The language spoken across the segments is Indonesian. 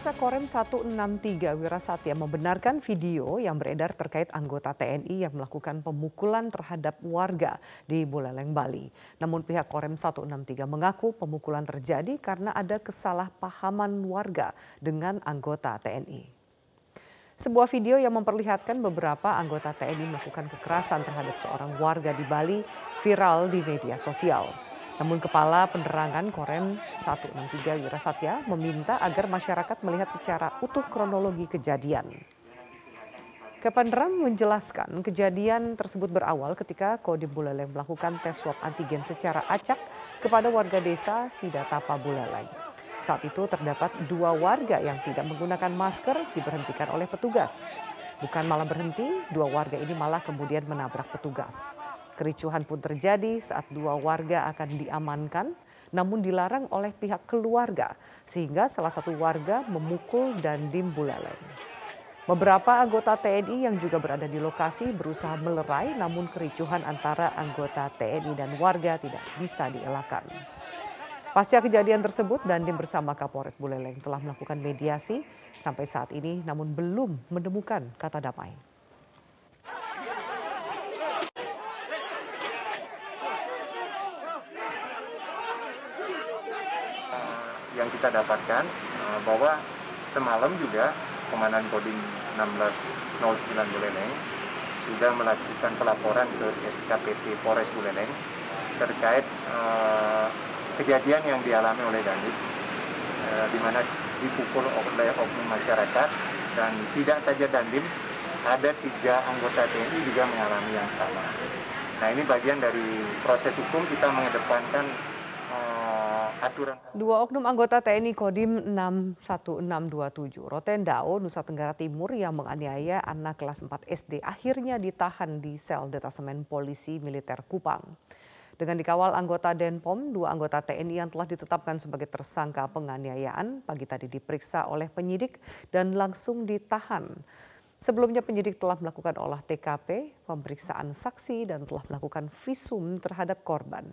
Pemirsa Korem 163 Wirasatya membenarkan video yang beredar terkait anggota TNI yang melakukan pemukulan terhadap warga di Buleleng, Bali. Namun pihak Korem 163 mengaku pemukulan terjadi karena ada kesalahpahaman warga dengan anggota TNI. Sebuah video yang memperlihatkan beberapa anggota TNI melakukan kekerasan terhadap seorang warga di Bali viral di media sosial. Namun Kepala Penerangan Korem 163 Wirasatya meminta agar masyarakat melihat secara utuh kronologi kejadian. Kepeneram menjelaskan kejadian tersebut berawal ketika Kodim Buleleng melakukan tes swab antigen secara acak kepada warga desa Sidatapa Buleleng. Saat itu terdapat dua warga yang tidak menggunakan masker diberhentikan oleh petugas. Bukan malah berhenti, dua warga ini malah kemudian menabrak petugas. Kericuhan pun terjadi saat dua warga akan diamankan namun dilarang oleh pihak keluarga sehingga salah satu warga memukul Dandim Buleleng. Beberapa anggota TNI yang juga berada di lokasi berusaha melerai namun kericuhan antara anggota TNI dan warga tidak bisa dielakkan. Pasca kejadian tersebut, Dandim bersama Kapolres Buleleng telah melakukan mediasi sampai saat ini namun belum menemukan kata damai. Yang kita dapatkan uh, bahwa semalam juga Komandan Kodim 1609 Buleleng sudah melakukan pelaporan ke SKPT Polres Buleleng terkait uh, kejadian yang dialami oleh Dandim uh, di mana dipukul oleh oknum masyarakat dan tidak saja Dandim ada tiga anggota TNI juga mengalami yang sama. Nah ini bagian dari proses hukum kita mengedepankan Dua oknum anggota TNI Kodim 61627 Rotendao, Nusa Tenggara Timur yang menganiaya anak kelas 4 SD akhirnya ditahan di sel detasemen polisi militer Kupang. Dengan dikawal anggota Denpom, dua anggota TNI yang telah ditetapkan sebagai tersangka penganiayaan pagi tadi diperiksa oleh penyidik dan langsung ditahan. Sebelumnya penyidik telah melakukan olah TKP, pemeriksaan saksi dan telah melakukan visum terhadap korban.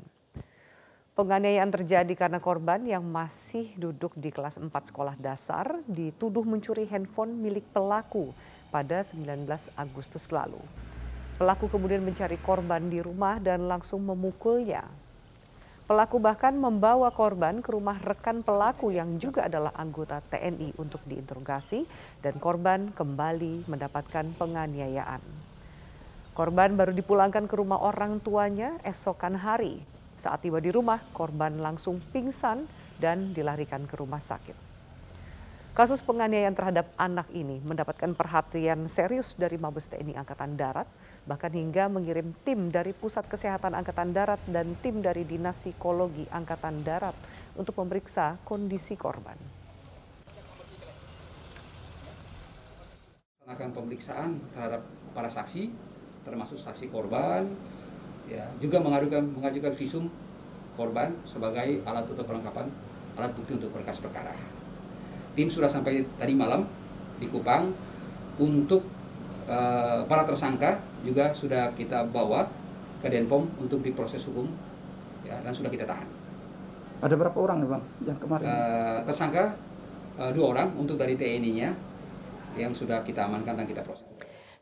Penganiayaan terjadi karena korban yang masih duduk di kelas 4 sekolah dasar dituduh mencuri handphone milik pelaku pada 19 Agustus lalu. Pelaku kemudian mencari korban di rumah dan langsung memukulnya. Pelaku bahkan membawa korban ke rumah rekan pelaku yang juga adalah anggota TNI untuk diinterogasi dan korban kembali mendapatkan penganiayaan. Korban baru dipulangkan ke rumah orang tuanya esokan hari saat tiba di rumah, korban langsung pingsan dan dilarikan ke rumah sakit. Kasus penganiayaan terhadap anak ini mendapatkan perhatian serius dari Mabes TNI Angkatan Darat, bahkan hingga mengirim tim dari Pusat Kesehatan Angkatan Darat dan tim dari Dinas Psikologi Angkatan Darat untuk memeriksa kondisi korban. Akan pemeriksaan terhadap para saksi, termasuk saksi korban, ya juga mengajukan mengajukan visum korban sebagai alat untuk kelengkapan alat bukti untuk berkas perkara. Tim sudah sampai tadi malam di Kupang untuk uh, para tersangka juga sudah kita bawa ke Denpom untuk diproses hukum ya dan sudah kita tahan. Ada berapa orang nih bang yang kemarin? Uh, tersangka uh, dua orang untuk dari TNI-nya yang sudah kita amankan dan kita proses.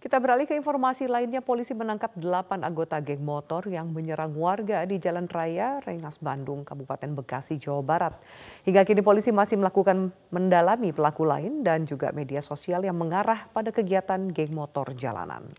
Kita beralih ke informasi lainnya, polisi menangkap delapan anggota geng motor yang menyerang warga di Jalan Raya Rengas Bandung, Kabupaten Bekasi, Jawa Barat. Hingga kini polisi masih melakukan mendalami pelaku lain dan juga media sosial yang mengarah pada kegiatan geng motor jalanan.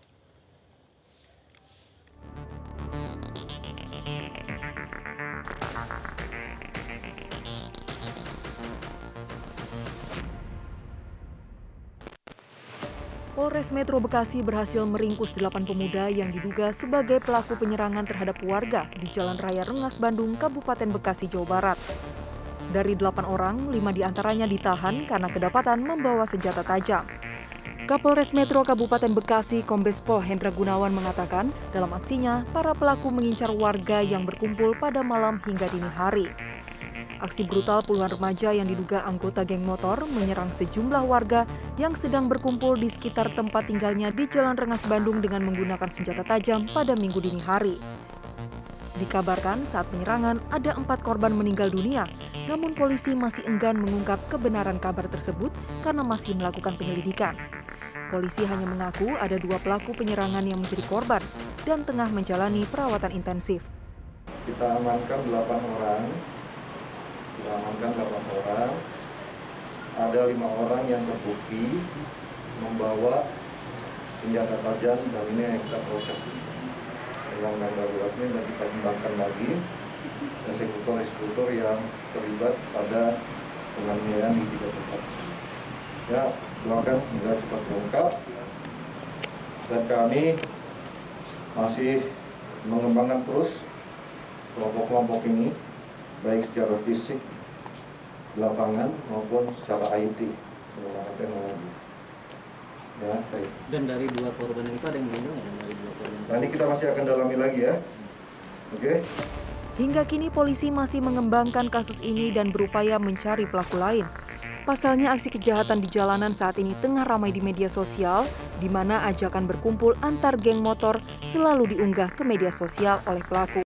Polres Metro Bekasi berhasil meringkus delapan pemuda yang diduga sebagai pelaku penyerangan terhadap warga di Jalan Raya Rengas Bandung, Kabupaten Bekasi, Jawa Barat. Dari delapan orang, lima di antaranya ditahan karena kedapatan membawa senjata tajam. Kapolres Metro Kabupaten Bekasi Kombes Pol Hendra Gunawan mengatakan dalam aksinya para pelaku mengincar warga yang berkumpul pada malam hingga dini hari. Aksi brutal puluhan remaja yang diduga anggota geng motor menyerang sejumlah warga yang sedang berkumpul di sekitar tempat tinggalnya di Jalan Rengas Bandung dengan menggunakan senjata tajam pada minggu dini hari. Dikabarkan saat penyerangan ada empat korban meninggal dunia, namun polisi masih enggan mengungkap kebenaran kabar tersebut karena masih melakukan penyelidikan. Polisi hanya mengaku ada dua pelaku penyerangan yang menjadi korban dan tengah menjalani perawatan intensif. Kita amankan 8 orang, kita amankan 8 orang, ada lima orang yang terbukti membawa senjata tajam dan ini yang kita proses. Uang dan daruratnya dan kita kembangkan lagi. Eksekutor-eksekutor yang terlibat pada penganiayaan di tiga tempat. Ya, doakan semoga cepat terungkap. Dan kami masih mengembangkan terus kelompok-kelompok ini baik secara fisik lapangan maupun secara IT menggunakan teknologi. Ya, baik. Dan dari dua korban itu ada yang meninggal nggak? Dari dua korban. Nanti kita masih akan dalami lagi ya. Oke. Hingga kini polisi masih mengembangkan kasus ini dan berupaya mencari pelaku lain. Pasalnya aksi kejahatan di jalanan saat ini tengah ramai di media sosial, di mana ajakan berkumpul antar geng motor selalu diunggah ke media sosial oleh pelaku.